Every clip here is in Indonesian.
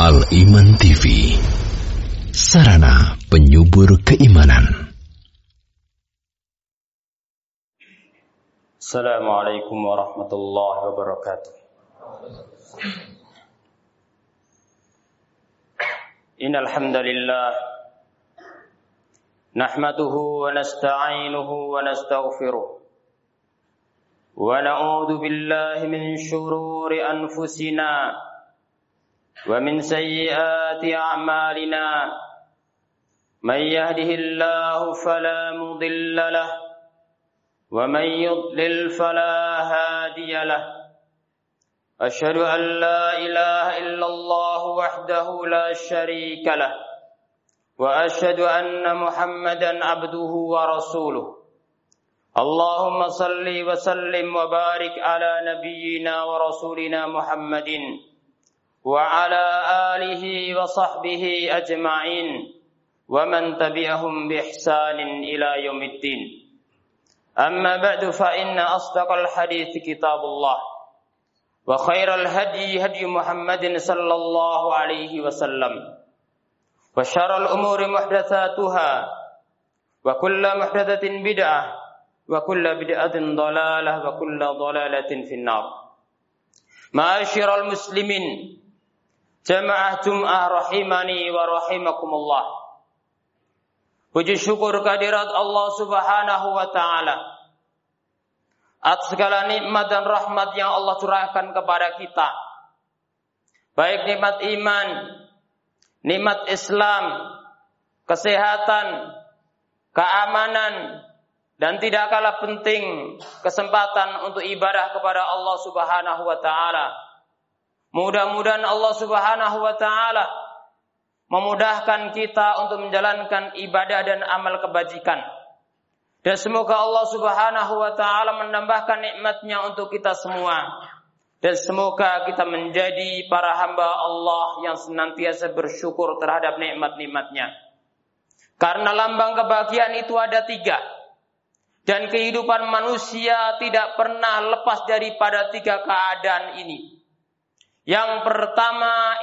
Al-Iman TV Sarana penyubur keimanan Assalamualaikum warahmatullahi wabarakatuh Innal hamdalillah nahmaduhu wa nasta'inuhu wa nastaghfiruh ونعوذ بالله من شرور أنفسنا ومن سيئات أعمالنا من يهده الله فلا مضل له ومن يضلل فلا هادي له. أشهد أن لا إله إلا الله وحده لا شريك له وأشهد أن محمدا عبده ورسوله. اللهم صل وسلم وبارك على نبينا ورسولنا محمد وعلى آله وصحبه أجمعين ومن تبعهم بإحسان إلى يوم الدين. أما بعد فإن أصدق الحديث كتاب الله وخير الهدي هدي محمد صلى الله عليه وسلم وشر الأمور محدثاتها وكل محدثة بدعة وكل بدعة ضلالة وكل ضلالة في النار. معاشر المسلمين Jamaah Jum'ah rahimani wa rahimakumullah. Puji syukur kehadirat Allah Subhanahu wa taala atas segala nikmat dan rahmat yang Allah curahkan kepada kita. Baik nikmat iman, nikmat Islam, kesehatan, keamanan, dan tidak kalah penting kesempatan untuk ibadah kepada Allah Subhanahu wa taala Mudah-mudahan Allah Subhanahu wa taala memudahkan kita untuk menjalankan ibadah dan amal kebajikan. Dan semoga Allah Subhanahu wa taala menambahkan nikmatnya untuk kita semua. Dan semoga kita menjadi para hamba Allah yang senantiasa bersyukur terhadap nikmat-nikmatnya. Karena lambang kebahagiaan itu ada tiga. Dan kehidupan manusia tidak pernah lepas daripada tiga keadaan ini. Yang pertama.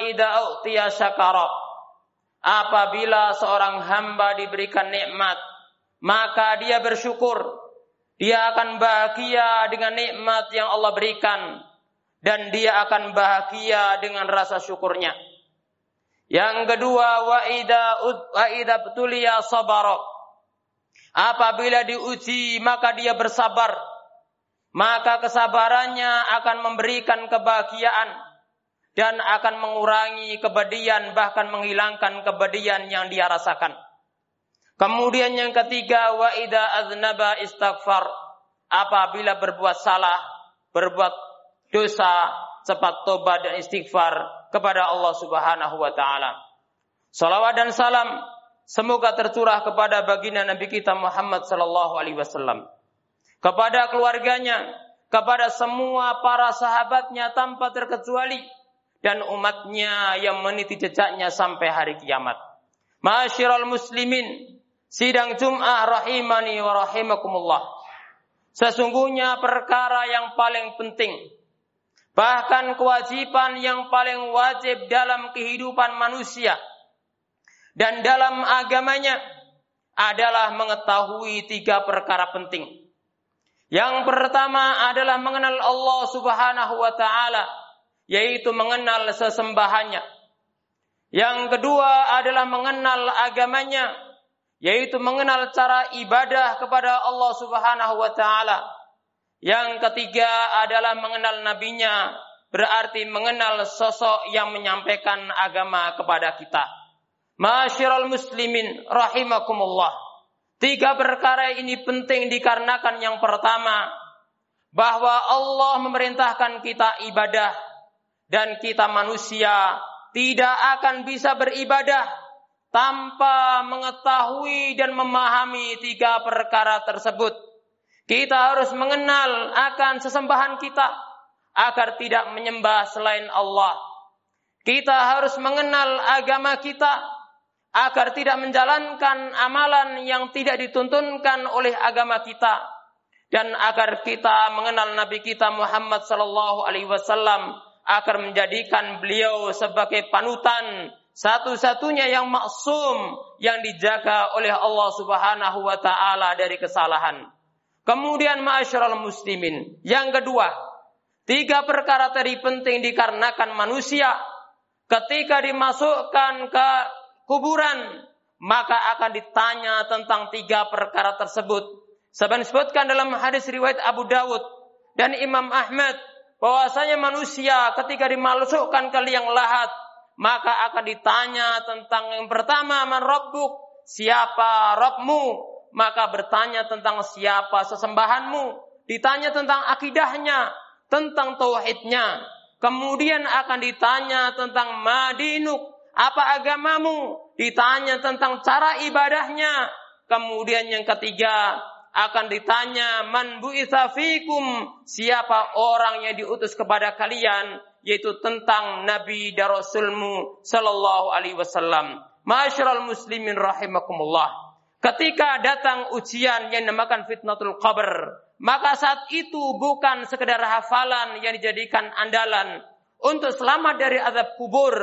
Apabila seorang hamba diberikan nikmat, maka dia bersyukur. Dia akan bahagia dengan nikmat yang Allah berikan. Dan dia akan bahagia dengan rasa syukurnya. Yang kedua, wa idza betuliya sabara Apabila diuji maka dia bersabar. Maka kesabarannya akan memberikan kebahagiaan dan akan mengurangi kebedian bahkan menghilangkan kebedian yang dia rasakan. Kemudian yang ketiga wa ida aznaba istighfar. Apabila berbuat salah, berbuat dosa, cepat tobat dan istighfar kepada Allah Subhanahu wa taala. Salawat dan salam Semoga tercurah kepada baginda Nabi kita Muhammad sallallahu alaihi wasallam, kepada keluarganya, kepada semua para sahabatnya tanpa terkecuali dan umatnya yang meniti jejaknya sampai hari kiamat. Masyiral muslimin, sidang Jum'ah rahimani wa rahimakumullah. Sesungguhnya perkara yang paling penting, bahkan kewajiban yang paling wajib dalam kehidupan manusia dan dalam agamanya adalah mengetahui tiga perkara penting. Yang pertama adalah mengenal Allah Subhanahu wa taala, yaitu mengenal sesembahannya. Yang kedua adalah mengenal agamanya, yaitu mengenal cara ibadah kepada Allah Subhanahu wa taala. Yang ketiga adalah mengenal nabinya, berarti mengenal sosok yang menyampaikan agama kepada kita. Masyiral muslimin rahimakumullah. Tiga perkara ini penting dikarenakan yang pertama bahwa Allah memerintahkan kita ibadah dan kita manusia tidak akan bisa beribadah tanpa mengetahui dan memahami tiga perkara tersebut. Kita harus mengenal akan sesembahan kita agar tidak menyembah selain Allah. Kita harus mengenal agama kita agar tidak menjalankan amalan yang tidak dituntunkan oleh agama kita dan agar kita mengenal Nabi kita Muhammad sallallahu alaihi wasallam akan menjadikan beliau sebagai panutan satu-satunya yang maksum yang dijaga oleh Allah Subhanahu wa taala dari kesalahan. Kemudian ma'asyiral muslimin, yang kedua, tiga perkara tadi penting dikarenakan manusia ketika dimasukkan ke kuburan maka akan ditanya tentang tiga perkara tersebut. Sebab disebutkan dalam hadis riwayat Abu Dawud dan Imam Ahmad bahwasanya manusia ketika dimasukkan ke liang lahat maka akan ditanya tentang yang pertama man rabbuk? Siapa Rabbmu? Maka bertanya tentang siapa sesembahanmu. Ditanya tentang akidahnya tentang tauhidnya. Kemudian akan ditanya tentang madinuk apa agamamu? Ditanya tentang cara ibadahnya. Kemudian yang ketiga akan ditanya man siapa orang yang diutus kepada kalian? Yaitu tentang nabi dan rasulmu sallallahu alaihi wasallam. Masyarul muslimin rahimakumullah. Ketika datang ujian yang dinamakan fitnatul qabr maka saat itu bukan sekedar hafalan yang dijadikan andalan. Untuk selamat dari azab kubur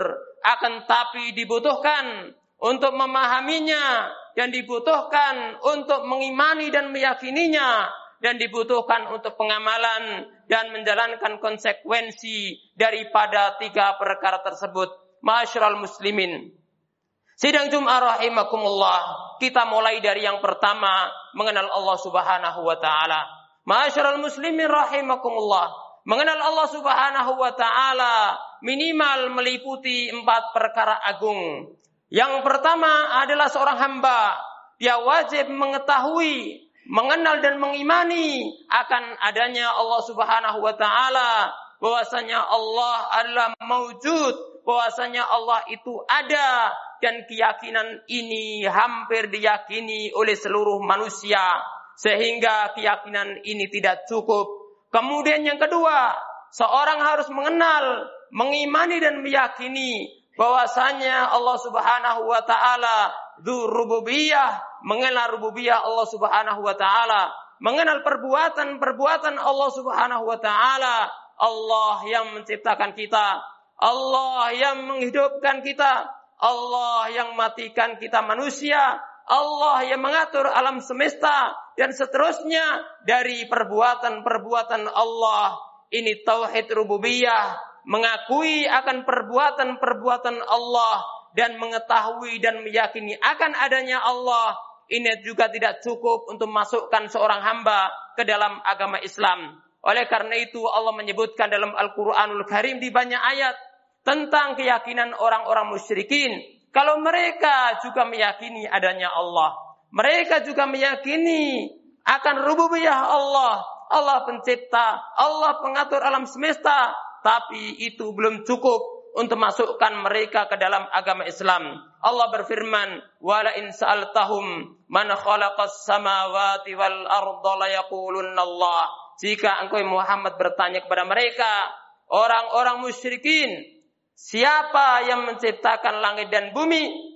akan tapi dibutuhkan untuk memahaminya dan dibutuhkan untuk mengimani dan meyakininya dan dibutuhkan untuk pengamalan dan menjalankan konsekuensi daripada tiga perkara tersebut. Masyarul muslimin. Sidang Jum'ah rahimakumullah. Kita mulai dari yang pertama mengenal Allah Subhanahu wa taala. Masyarul muslimin rahimakumullah. Mengenal Allah Subhanahu wa taala minimal meliputi empat perkara agung. Yang pertama adalah seorang hamba. Dia wajib mengetahui, mengenal dan mengimani akan adanya Allah Subhanahu wa taala, bahwasanya Allah adalah maujud, bahwasanya Allah itu ada dan keyakinan ini hampir diyakini oleh seluruh manusia sehingga keyakinan ini tidak cukup. Kemudian yang kedua, seorang harus mengenal, mengimani dan meyakini bahwasanya Allah Subhanahu wa taala dzur rububiyah, mengenal rububiyah Allah Subhanahu wa taala, mengenal perbuatan-perbuatan Allah Subhanahu wa taala, Allah yang menciptakan kita, Allah yang menghidupkan kita, Allah yang matikan kita manusia, Allah yang mengatur alam semesta dan seterusnya dari perbuatan-perbuatan Allah. Ini tauhid rububiyah, mengakui akan perbuatan-perbuatan Allah dan mengetahui dan meyakini akan adanya Allah ini juga tidak cukup untuk masukkan seorang hamba ke dalam agama Islam. Oleh karena itu Allah menyebutkan dalam Al-Qur'anul Karim di banyak ayat tentang keyakinan orang-orang musyrikin kalau mereka juga meyakini adanya Allah. Mereka juga meyakini akan rububiyah Allah. Allah pencipta, Allah pengatur alam semesta, tapi itu belum cukup untuk masukkan mereka ke dalam agama Islam. Allah berfirman, "Wala in sa'altahum man khalaqas samawati wal arda la yaqulunna Allah." Jika engkau Muhammad bertanya kepada mereka, orang-orang musyrikin, siapa yang menciptakan langit dan bumi?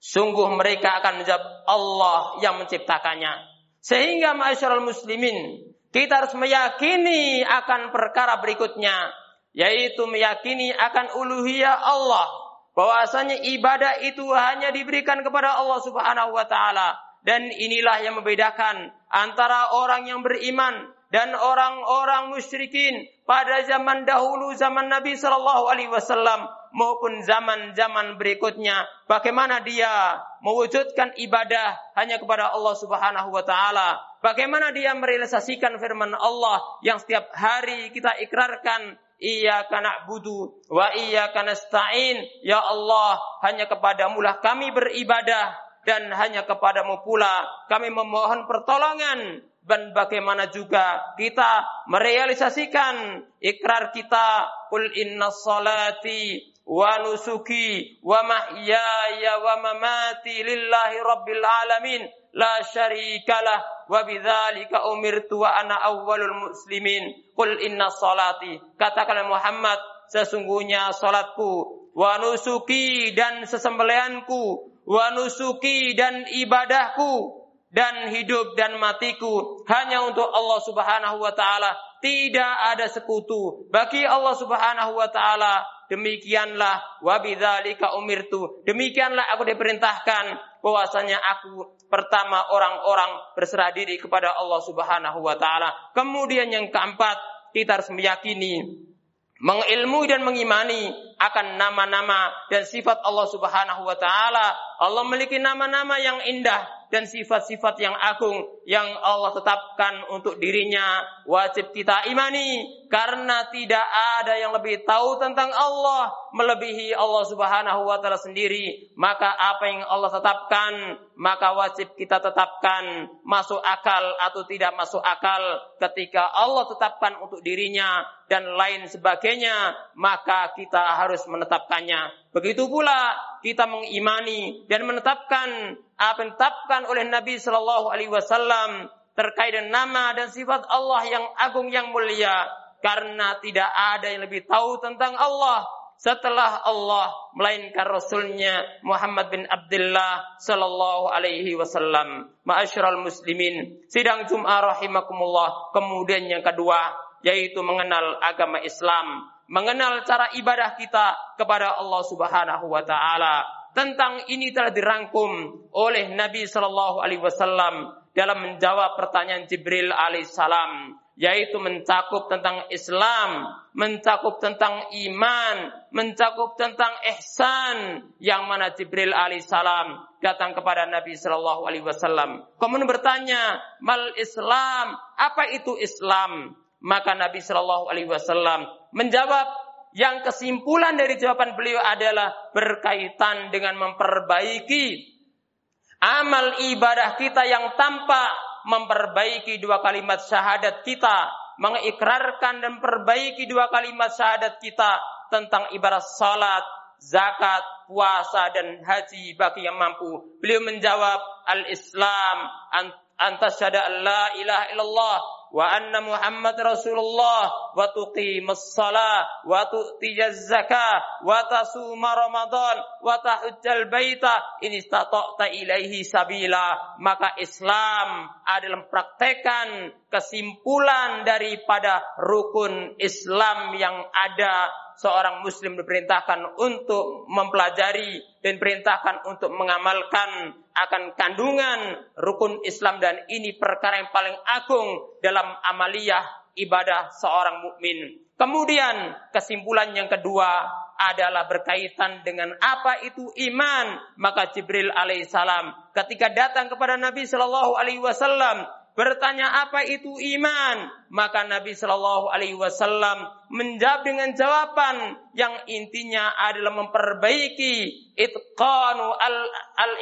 Sungguh mereka akan menjawab Allah yang menciptakannya. Sehingga masyarakat muslimin, kita harus meyakini akan perkara berikutnya yaitu meyakini akan uluhiyah Allah. Bahwasanya ibadah itu hanya diberikan kepada Allah Subhanahu wa taala. Dan inilah yang membedakan antara orang yang beriman dan orang-orang musyrikin pada zaman dahulu zaman Nabi Shallallahu Alaihi Wasallam maupun zaman-zaman berikutnya. Bagaimana dia mewujudkan ibadah hanya kepada Allah Subhanahu wa taala? Bagaimana dia merealisasikan firman Allah yang setiap hari kita ikrarkan Iyyaka na'budu wa iyyaka nasta'in. Ya Allah, hanya kepadamu lah kami beribadah. Dan hanya kepadamu pula kami memohon pertolongan. Dan bagaimana juga kita merealisasikan ikrar kita. Kul inna salati wa nusuki wa mahyaya wa mamati lillahi rabbil alamin la syarikalah. Wa bidzalika umirtu wa ana awwalul muslimin. Qul inna salati. Katakanlah Muhammad sesungguhnya salatku. Wa nusuki dan sesembelianku wa nusuki dan ibadahku. Dan hidup dan matiku. Hanya untuk Allah Subhanahu wa taala. Tidak ada sekutu. Bagi Allah Subhanahu wa taala demikianlah wa bidzalika umirtu. Demikianlah aku diperintahkan. Bahwasanya aku pertama orang-orang berserah diri kepada Allah Subhanahu wa taala. Kemudian yang keempat kita harus meyakini mengilmui dan mengimani akan nama-nama dan sifat Allah Subhanahu wa taala. Allah memiliki nama-nama yang indah dan sifat-sifat yang agung yang Allah tetapkan untuk dirinya wajib kita imani karena tidak ada yang lebih tahu tentang Allah melebihi Allah Subhanahu wa taala sendiri. Maka apa yang Allah tetapkan maka wajib kita tetapkan masuk akal atau tidak masuk akal. Ketika Allah tetapkan untuk dirinya dan lain sebagainya maka kita harus menetapkannya. Begitu pula kita mengimani dan menetapkan apa yang ditetapkan oleh Nabi Shallallahu Alaihi Wasallam terkait dengan nama dan sifat Allah yang agung yang mulia karena tidak ada yang lebih tahu tentang Allah setelah Allah melainkan Rasulnya Muhammad bin Abdullah Sallallahu Alaihi Wasallam. Ma'asyiral muslimin, sidang Jum'ah rahimakumullah. Kemudian yang kedua yaitu mengenal agama Islam, mengenal cara ibadah kita kepada Allah Subhanahu wa taala tentang ini telah dirangkum oleh Nabi Shallallahu Alaihi Wasallam dalam menjawab pertanyaan Jibril alaihissalam yaitu mencakup tentang Islam, mencakup tentang iman, mencakup tentang ihsan yang mana Jibril alaihissalam datang kepada Nabi Shallallahu alaihi wasallam. Kemudian bertanya, "Mal Islam? Apa itu Islam?" Maka Nabi Shallallahu alaihi wasallam menjawab, yang kesimpulan dari jawaban beliau adalah berkaitan dengan memperbaiki amal ibadah kita yang tanpa memperbaiki dua kalimat syahadat kita, mengikrarkan dan perbaiki dua kalimat syahadat kita tentang ibadah salat, zakat, puasa dan haji bagi yang mampu. Beliau menjawab, "Al-Islam antas syada la ilaha illallah wa anna Muhammad Rasulullah wa tuqimus salah wa tu'tiyaz zakah wa tasuma Ramadan wa tahujjal baita in istata'ta ilaihi sabila. Maka Islam adalah praktekan kesimpulan daripada rukun Islam yang ada seorang muslim diperintahkan untuk mempelajari dan perintahkan untuk mengamalkan akan kandungan rukun Islam dan ini perkara yang paling agung dalam amaliyah ibadah seorang mukmin. Kemudian kesimpulan yang kedua adalah berkaitan dengan apa itu iman. Maka Jibril alaihissalam ketika datang kepada Nabi Shallallahu alaihi wasallam bertanya apa itu iman, maka Nabi Shallallahu Alaihi Wasallam menjawab dengan jawaban yang intinya adalah memperbaiki itqanu al al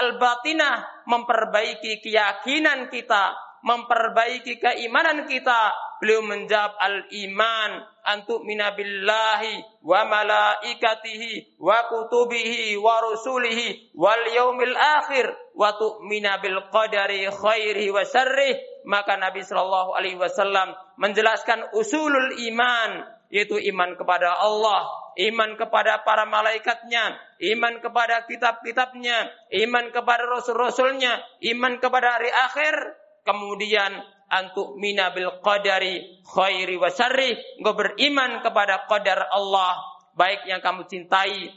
al batinah, memperbaiki keyakinan kita, memperbaiki keimanan kita. Beliau menjawab al-iman antuk minabillahi wa malaikatihi wa kutubihi wa rusulihi wal yaumil akhir wa tu'mina bil qadari khairihi wa syarrih maka Nabi Shallallahu alaihi wasallam menjelaskan usulul iman yaitu iman kepada Allah iman kepada para malaikatnya, iman kepada kitab-kitabnya, iman kepada rasul-rasulnya, iman kepada hari akhir, kemudian antuk mina bil qadari khairi wa syarri, engkau beriman kepada qadar Allah, baik yang kamu cintai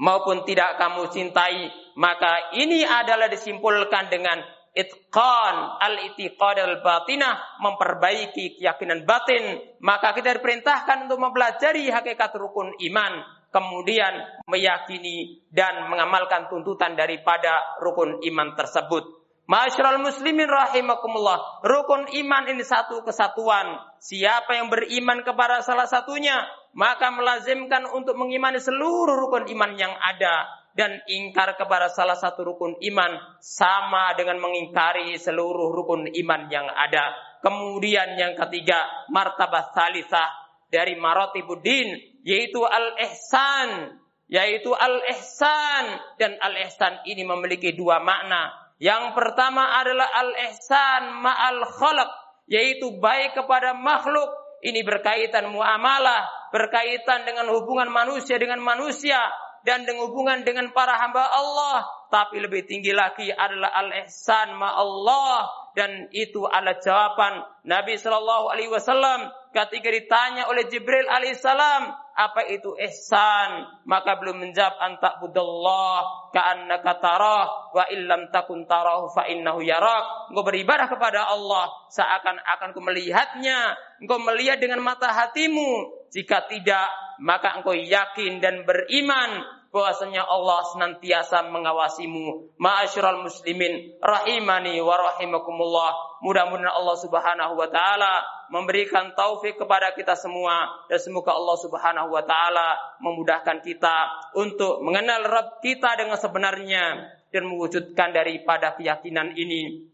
maupun tidak kamu cintai, maka ini adalah disimpulkan dengan itqan al-itiqad al-batinah memperbaiki keyakinan batin. Maka kita diperintahkan untuk mempelajari hakikat rukun iman kemudian meyakini dan mengamalkan tuntutan daripada rukun iman tersebut Masyarul muslimin rahimakumullah. Rukun iman ini satu kesatuan. Siapa yang beriman kepada salah satunya, maka melazimkan untuk mengimani seluruh rukun iman yang ada dan ingkar kepada salah satu rukun iman sama dengan mengingkari seluruh rukun iman yang ada. Kemudian yang ketiga, martabat salisah dari maratibuddin yaitu al-ihsan, yaitu al-ihsan dan al-ihsan ini memiliki dua makna. Yang pertama adalah al-ihsan ma'al khalaq, yaitu baik kepada makhluk. Ini berkaitan muamalah, berkaitan dengan hubungan manusia dengan manusia, dan dengan hubungan dengan para hamba Allah tapi lebih tinggi lagi adalah al-ihsan ma Allah dan itu adalah jawaban Nabi Shallallahu Alaihi Wasallam ketika ditanya oleh Jibril alaihissalam apa itu ihsan? Maka belum menjawab antak budallah ka'annaka tarah wa illam takun tarahu fa innahu yarak engkau beribadah kepada Allah seakan-akan engkau melihatnya engkau melihat dengan mata hatimu. Jika tidak maka engkau yakin dan beriman bahwasanya Allah senantiasa mengawasimu. Ma'asyiral muslimin rahimani wa rahimakumullah. Mudah-mudahan Allah Subhanahu wa taala memberikan taufik kepada kita semua dan semoga Allah Subhanahu wa taala memudahkan kita untuk mengenal Rabb kita dengan sebenarnya dan mewujudkan daripada keyakinan ini.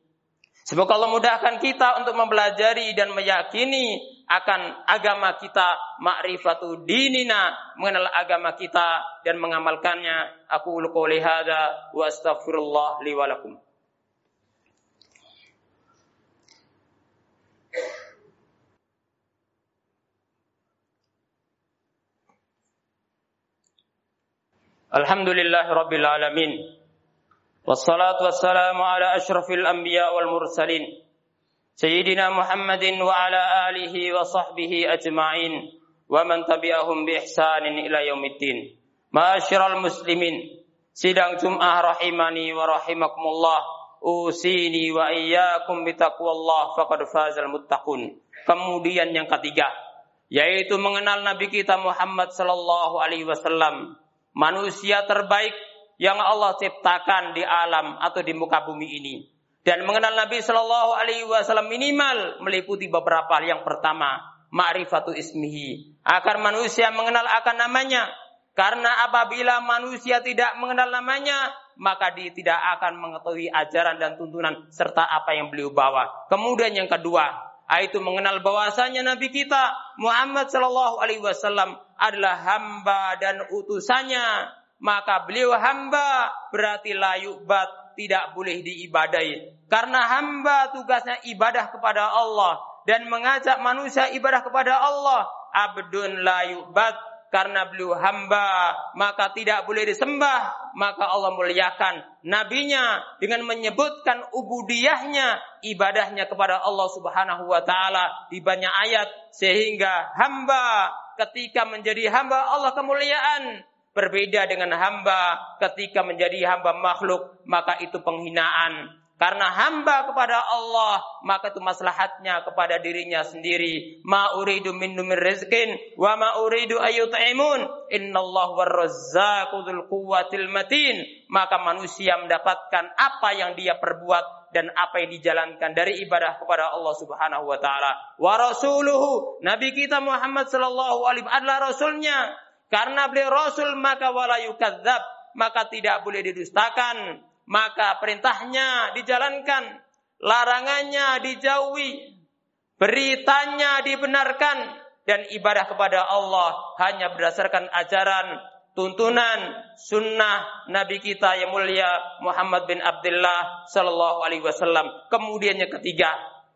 Semoga Allah mudahkan kita untuk mempelajari dan meyakini akan agama kita, ma'rifatu dinina, mengenal agama kita dan mengamalkannya. Aku qouli hadza wa astaghfirullah li wa lakum. Alhamdulillah rabbil alamin. Wassalatu wassalamu ala asyrafil anbiya wal mursalin. سيدنا محمد وعلى آله وصحبه أجمعين ومن تبعهم بإحسان إلى يوم الدين معاشر المسلمين sidang Jum'ah rahimani wa rahimakumullah usini wa iyyakum bitaqwallah faqad fazal muttaqun kemudian yang ketiga yaitu mengenal nabi kita Muhammad sallallahu alaihi wasallam manusia terbaik yang Allah ciptakan di alam atau di muka bumi ini dan mengenal Nabi Shallallahu Alaihi Wasallam minimal meliputi beberapa hal. Yang pertama, ma'rifatu ismihi. Agar manusia mengenal akan namanya. Karena apabila manusia tidak mengenal namanya, maka dia tidak akan mengetahui ajaran dan tuntunan serta apa yang beliau bawa. Kemudian yang kedua, yaitu mengenal bahwasanya Nabi kita Muhammad Shallallahu Alaihi Wasallam adalah hamba dan utusannya. Maka beliau hamba berarti layu bat tidak boleh diibadai. Karena hamba tugasnya ibadah kepada Allah dan mengajak manusia ibadah kepada Allah. Abdun la yu'bad karena beliau hamba maka tidak boleh disembah maka Allah muliakan nabinya dengan menyebutkan ubudiyahnya ibadahnya kepada Allah Subhanahu wa taala di banyak ayat sehingga hamba ketika menjadi hamba Allah kemuliaan Berbeda dengan hamba ketika menjadi hamba makhluk, maka itu penghinaan. Karena hamba kepada Allah, maka itu maslahatnya kepada dirinya sendiri. Ma uridu min rizqin wa ma uridu ayut'imun. Innallah warrazzaqu matin. Maka manusia mendapatkan apa yang dia perbuat dan apa yang dijalankan dari ibadah kepada Allah Subhanahu wa taala. Wa rasuluhu, nabi kita Muhammad sallallahu alaihi adalah rasulnya karena beliau Rasul maka wala yukadzab, maka tidak boleh didustakan. Maka perintahnya dijalankan, larangannya dijauhi, beritanya dibenarkan dan ibadah kepada Allah hanya berdasarkan ajaran tuntunan sunnah Nabi kita yang mulia Muhammad bin Abdullah sallallahu alaihi wasallam. Kemudian yang ketiga,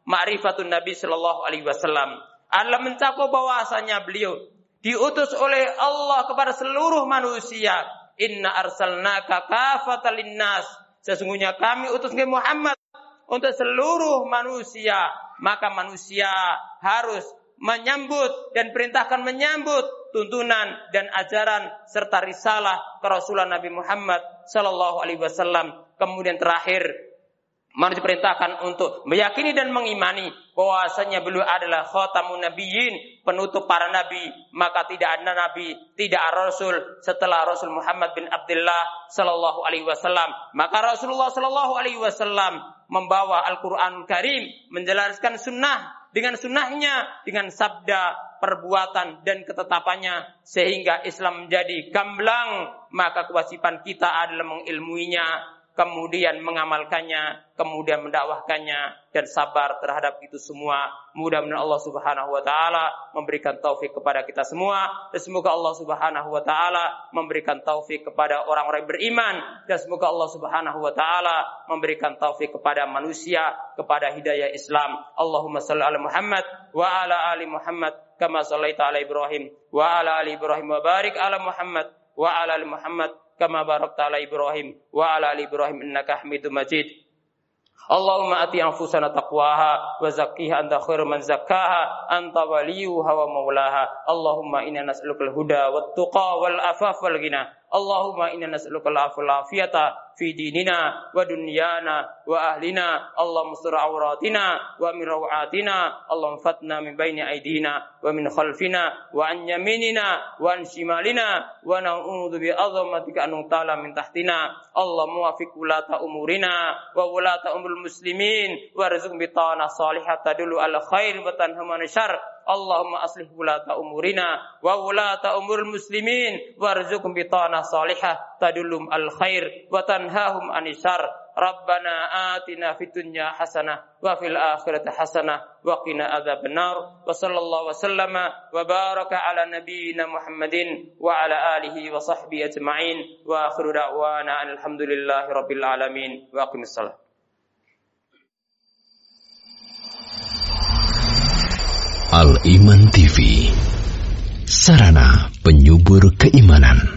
ma'rifatun Nabi sallallahu alaihi wasallam. adalah mencakup bahwasanya beliau diutus oleh Allah kepada seluruh manusia. Inna arsalnaka kafatan linnas. Sesungguhnya kami utus Nabi Muhammad untuk seluruh manusia. Maka manusia harus menyambut dan perintahkan menyambut tuntunan dan ajaran serta risalah kerasulan Nabi Muhammad sallallahu alaihi wasallam. Kemudian terakhir Manusia diperintahkan untuk meyakini dan mengimani bahwasanya beliau adalah khatamun nabiyyin, penutup para nabi, maka tidak ada nabi, tidak ada rasul setelah Rasul Muhammad bin Abdullah sallallahu alaihi wasallam. Maka Rasulullah sallallahu alaihi wasallam membawa Al-Qur'an Karim menjelaskan sunnah dengan sunnahnya dengan sabda perbuatan dan ketetapannya sehingga Islam menjadi gamblang. Maka kewajiban kita adalah mengilmuinya kemudian mengamalkannya, kemudian mendakwahkannya dan sabar terhadap itu semua. Mudah-mudahan Allah Subhanahu wa taala memberikan taufik kepada kita semua dan semoga Allah Subhanahu wa taala memberikan taufik kepada orang-orang beriman dan semoga Allah Subhanahu wa taala memberikan taufik kepada manusia kepada hidayah Islam. Allahumma shalli ala Muhammad wa ala ali Muhammad kama shallaita ala Ibrahim wa ala ali Ibrahim wa barik ala Muhammad wa ala ali Muhammad kama barakta ala Ibrahim. Wa ala ali Ibrahim innaka Hamidum Majid. Allahumma ati anfusana taqwaha wa zakkiha anta khairu man zakkaha anta waliyuha wa maulaha Allahumma inna nas'aluka al-huda wat tuqa wal afaf wal ghina. Allahumma inna nas'aluka al-afiyata fi dinina wa dunyana wa ahlina. Allahumma sur wa min rawatina. Allahumma fatna min baini aydina wa min khalfina wa an yaminina wa an shimalina wa na'udzu bi azamatika an ta'ala min tahtina. Allah muwafiq ulata umurina wa ulata umul muslimin warzuq bi tanah salihata dulu al khair wa tanhamana syarr اللهم أصلح ولاة أمورنا وولاة أمور المسلمين وارزقهم بطانة صالحة تدلهم الخير وتنهاهم عن الشر ربنا آتنا في الدنيا حسنة وفي الآخرة حسنة وقنا عذاب النار وصلى الله وسلم وبارك على نبينا محمد وعلى آله وصحبه أجمعين وآخر دعوانا أن الحمد لله رب العالمين وأقم الصلاة Al Iman TV, sarana penyubur keimanan.